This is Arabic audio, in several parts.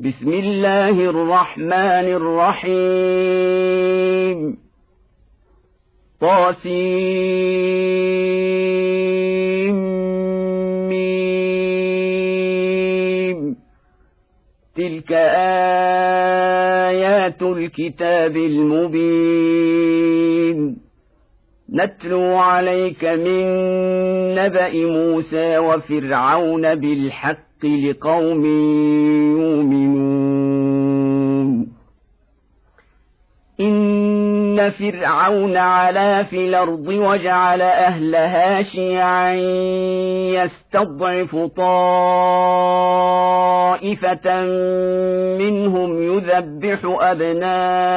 بسم الله الرحمن الرحيم. طاسيم. تلك آيات الكتاب المبين. نتلو عليك من نبأ موسى وفرعون بالحق. لقوم يؤمنون. إن فرعون علا في الأرض وجعل أهلها شيعا يستضعف طائفة منهم يذبح أبناءهم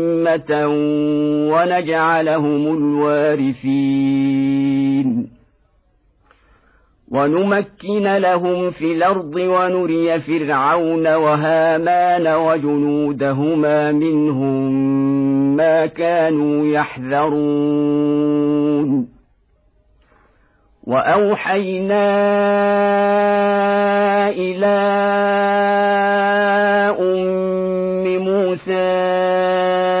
ونجعلهم الوارثين. ونمكن لهم في الأرض ونري فرعون وهامان وجنودهما منهم ما كانوا يحذرون. وأوحينا إلى أم موسى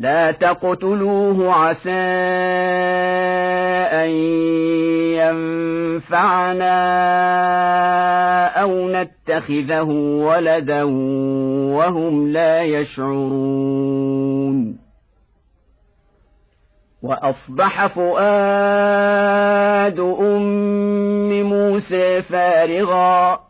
لا تقتلوه عسى أن ينفعنا أو نتخذه ولدا وهم لا يشعرون. وأصبح فؤاد أم موسى فارغا.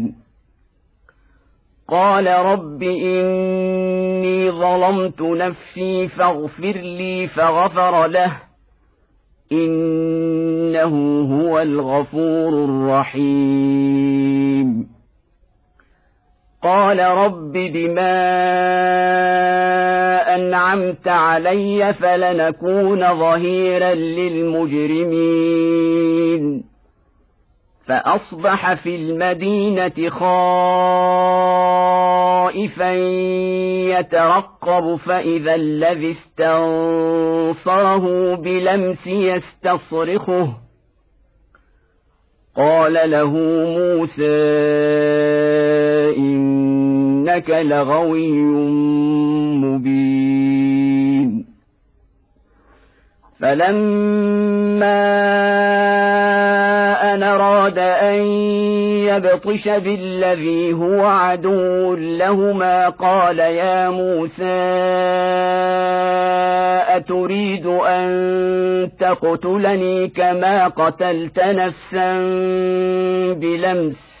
قال رب إني ظلمت نفسي فاغفر لي فغفر له. إنه هو الغفور الرحيم. قال رب بما أنعمت علي فلنكون ظهيرا للمجرمين. فأصبح في المدينة خائفا يترقب فإذا الذي استنصره بلمس يستصرخه. قال له موسى إنك لغوي مبين. فلما ان يبطش بالذي هو عدو لهما قال يا موسى اتريد ان تقتلني كما قتلت نفسا بلمس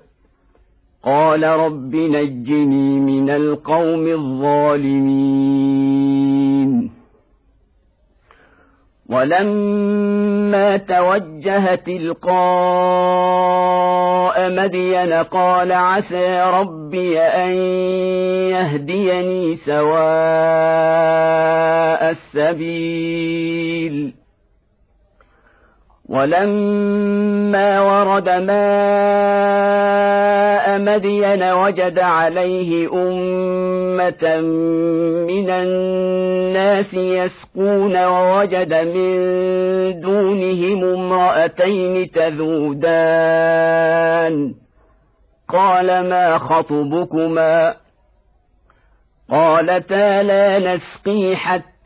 قال رب نجني من القوم الظالمين. ولما توجه تلقاء مدين قال عسى ربي أن يهديني سواء السبيل. ولما ورد ماء مدين وجد عليه أمة من الناس يسقون ووجد من دونهم امرأتين تذودان. قال ما خطبكما؟ قالتا لا نسقي حتى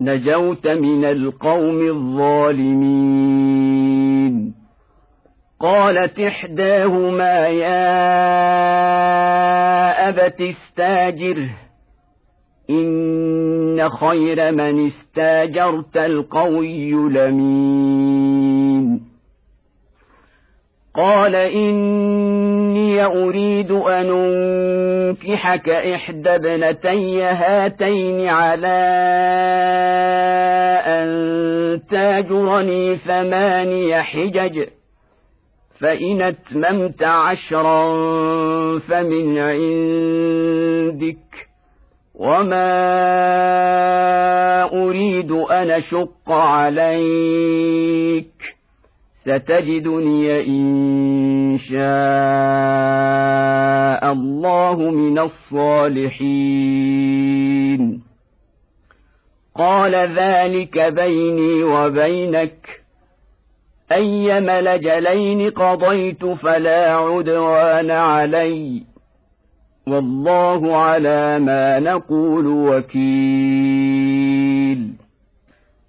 نجوت من القوم الظالمين. قالت إحداهما يا أبت استاجره إن خير من استاجرت القوي لمين؟ قال إني أريد أن أنكحك إحدى ابنتي هاتين على أن تاجرني ثماني حجج فإن أتممت عشرا فمن عندك وما أريد أن أشق عليك. ستجدني إن شاء الله من الصالحين. قال ذلك بيني وبينك. أيم لجلين قضيت فلا عدوان علي. والله على ما نقول وكيل.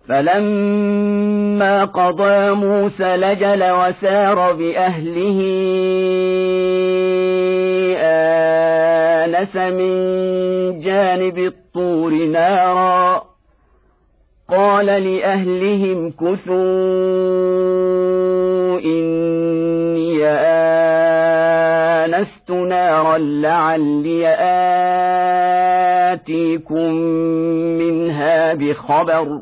فلما قضى موسى لجل وسار بأهله آنس من جانب الطور نارا قال لأهلهم كثوا إني آنست نارا لعلي آتيكم منها بخبر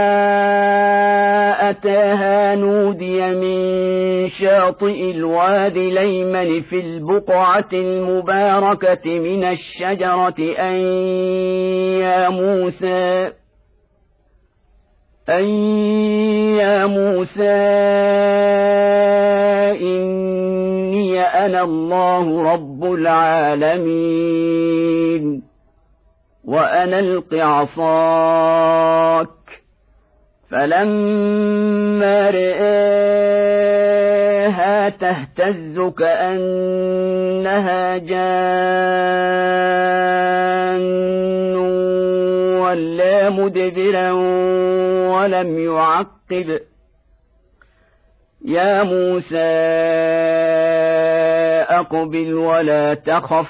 أتاها نودي من شاطئ الواد ليمن في البقعة المباركة من الشجرة أن يا موسى أن يا موسى إني أنا الله رب العالمين وأنا ألق عصاك فلما رآها تهتز كأنها جان ولا مدبرا ولم يعقب. يا موسى أقبل ولا تخف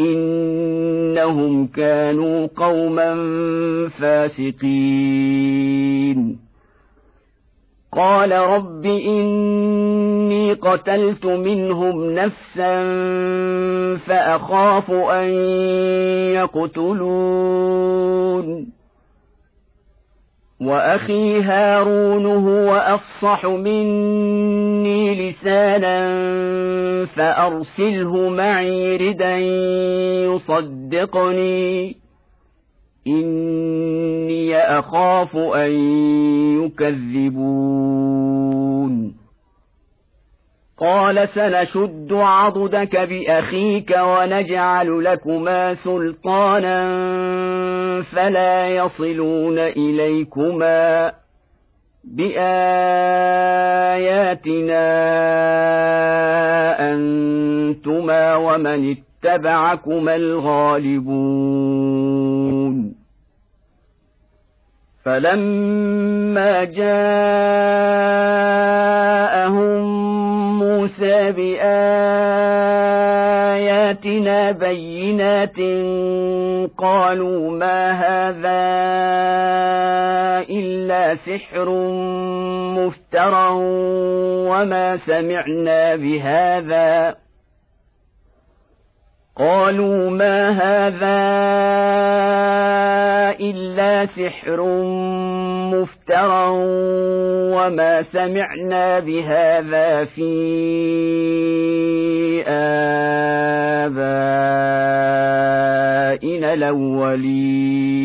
إنهم كانوا قوما فاسقين. قال رب إني قتلت منهم نفسا فأخاف أن يقتلون. وأخي هارون هو أفصح مني لسانا فأرسله معي ردا يصدقني. إني أخاف أن يكذبون. قال سنشد عضدك بأخيك ونجعل لكما سلطانا فلا يصلون إليكما بآياتنا أنتما ومن اتبعكما الغالبون. فلما جاءهم موسى بآياتنا بينات قالوا ما هذا إلا سحر مفترى وما سمعنا بهذا قالوا ما هذا إلا سحر مفترى وما سمعنا بهذا في آبائنا الأولين.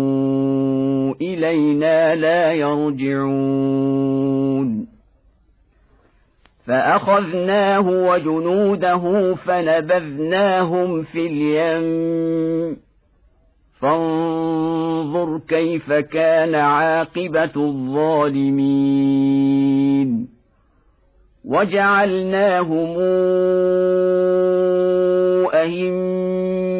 إلينا لا يرجعون. فأخذناه وجنوده فنبذناهم في اليم. فانظر كيف كان عاقبة الظالمين. وجعلناهم أئمة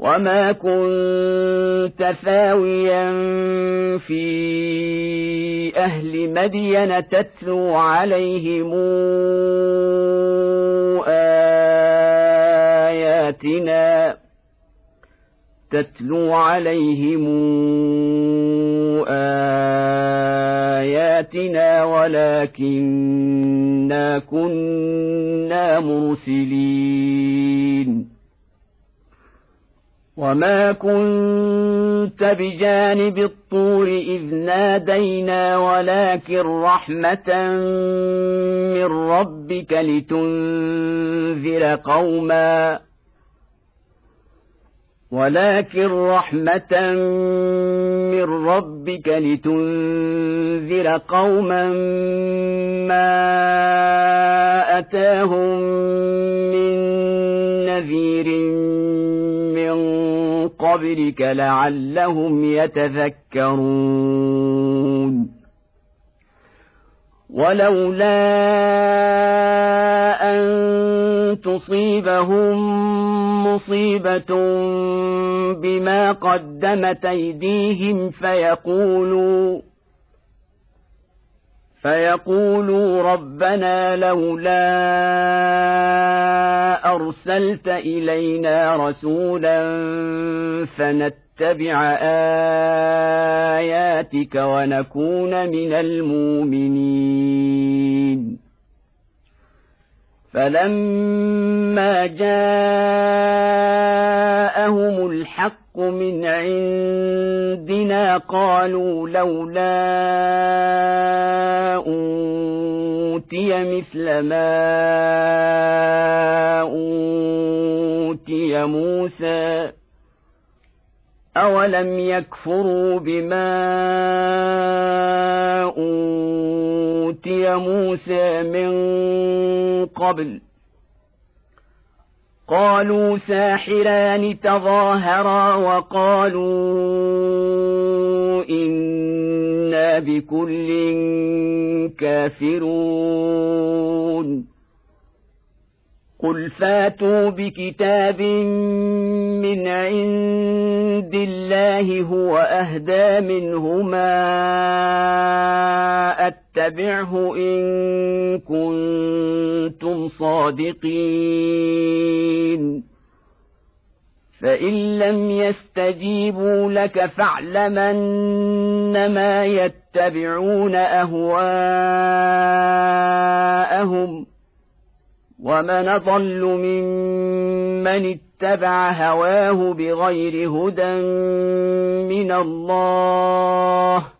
وما كنت ثاويا في أهل مدين تتلو عليهم اياتنا تتلو عليهم اياتنا ولكنا كنا مرسلين وما كنت بجانب الطور اذ نادينا ولكن رحمه من ربك لتنذر قوما ولكن رحمة من ربك لتنذر قوما ما أتاهم من نذير قبلك لعلهم يتذكرون. ولولا أن تصيبهم مصيبة بما قدمت أيديهم فيقولوا فيقولوا ربنا لولا أرسلت إلينا رسولا فنتبع آياتك ونكون من المؤمنين. فلما جاءهم الحق من عندنا قالوا لولا أوتي مثل ما أوتي موسى أولم يكفروا بما أوتي موسى من قبل قالوا ساحران تظاهرا وقالوا إنا بكل كافرون. قل فاتوا بكتاب من عند الله هو أهدى منهما اتبعه إن كنتم صادقين. فإن لم يستجيبوا لك فاعلمن يتبعون أهواءهم ومن ضل ممن اتبع هواه بغير هدى من الله.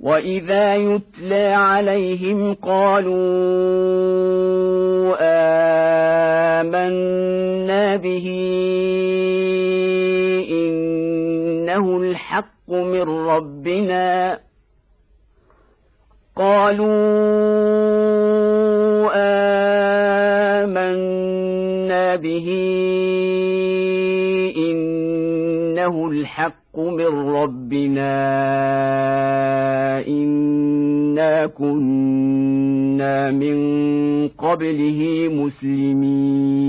واذا يتلى عليهم قالوا امنا به انه الحق من ربنا قالوا آمنا به إنه الحق من ربنا إنا كنا من قبله مسلمين.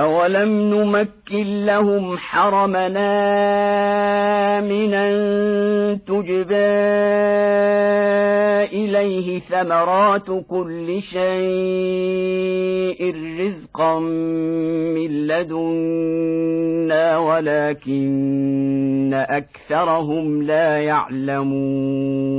أولم نمكن لهم حرمنا آمنا تجبى إليه ثمرات كل شيء رزقا من لدنا ولكن أكثرهم لا يعلمون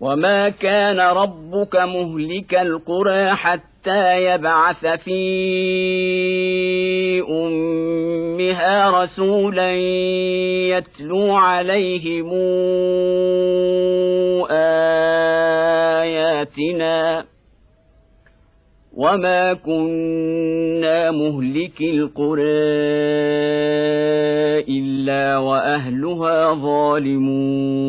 وما كان ربك مهلك القرى حتى يبعث في امها رسولا يتلو عليهم اياتنا وما كنا مهلك القرى الا واهلها ظالمون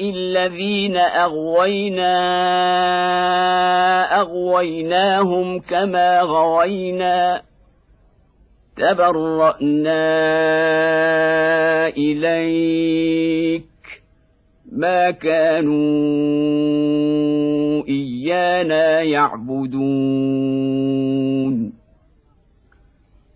الذين أغوينا أغويناهم كما غوينا تبرأنا إليك ما كانوا إيانا يعبدون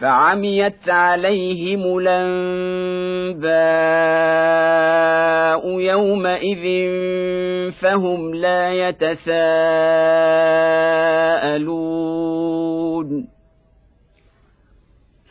فعميت عليهم الأنباء يومئذ فهم لا يتساءلون.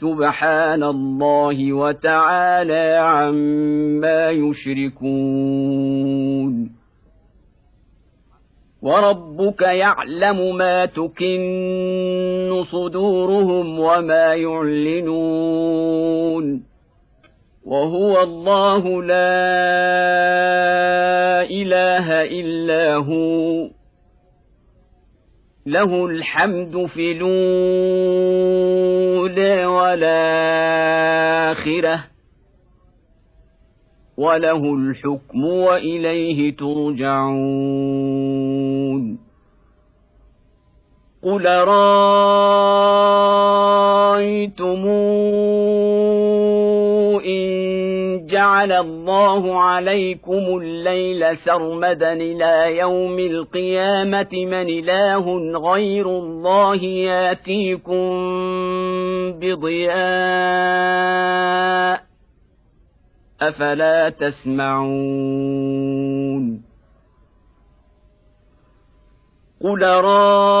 سبحان الله وتعالى عما يشركون وربك يعلم ما تكن صدورهم وما يعلنون وهو الله لا اله الا هو له الحمد في الأولى والآخرة وله الحكم وإليه ترجعون. قل رايتم جعل الله عليكم الليل سرمدا إلى يوم القيامة من إله غير الله ياتيكم بضياء أفلا تسمعون قل رايتم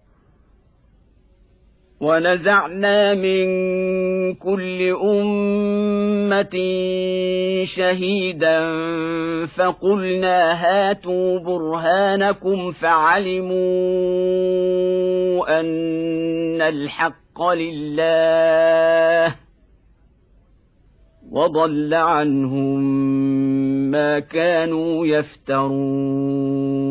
ونزعنا من كل أمة شهيدا فقلنا هاتوا برهانكم فعلموا أن الحق لله وضل عنهم ما كانوا يفترون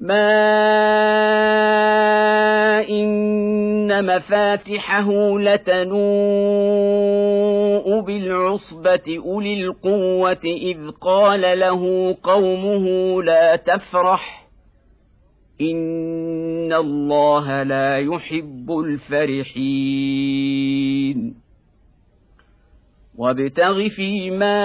ما إن مفاتحه لتنوء بالعصبة أولي القوة إذ قال له قومه لا تفرح إن الله لا يحب الفرحين وابتغ فيما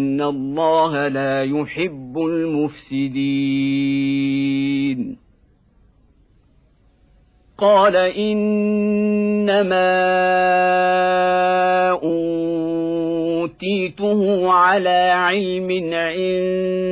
الله لا يحب المفسدين قال انما اوتيته على علم عندي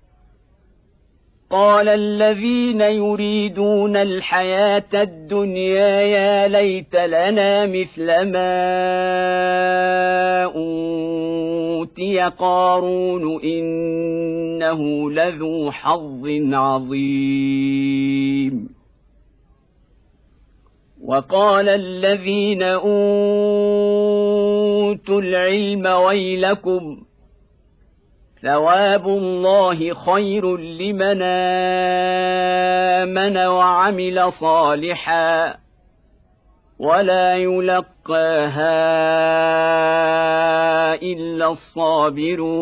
قال الذين يريدون الحياة الدنيا يا ليت لنا مثل ما أوتي قارون إنه لذو حظ عظيم. وقال الذين أوتوا العلم ويلكم ۖ ثواب الله خير لمن آمن وعمل صالحا ولا يلقاها إلا الصابرون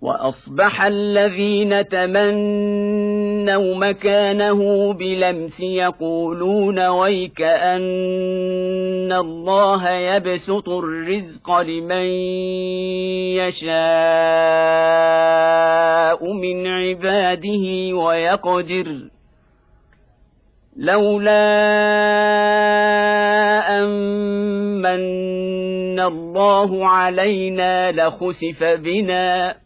وأصبح الذين تمنوا مكانه بلمس يقولون ويك أن الله يبسط الرزق لمن يشاء من عباده ويقدر لولا أمن الله علينا لخسف بنا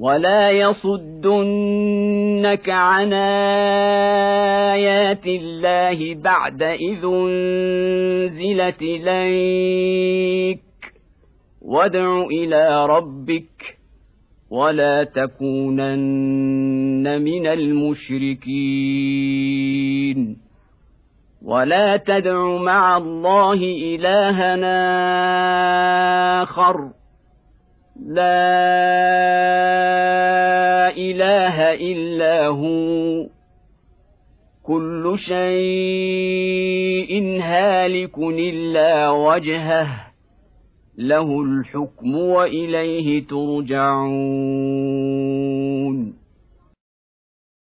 ولا يصدنك عن ايات الله بعد اذ انزلت اليك وادع إلى ربك ولا تكونن من المشركين ولا تدع مع الله الهنا اخر لا إله إلا هو. كل شيء هالك إلا وجهه. له الحكم وإليه ترجعون.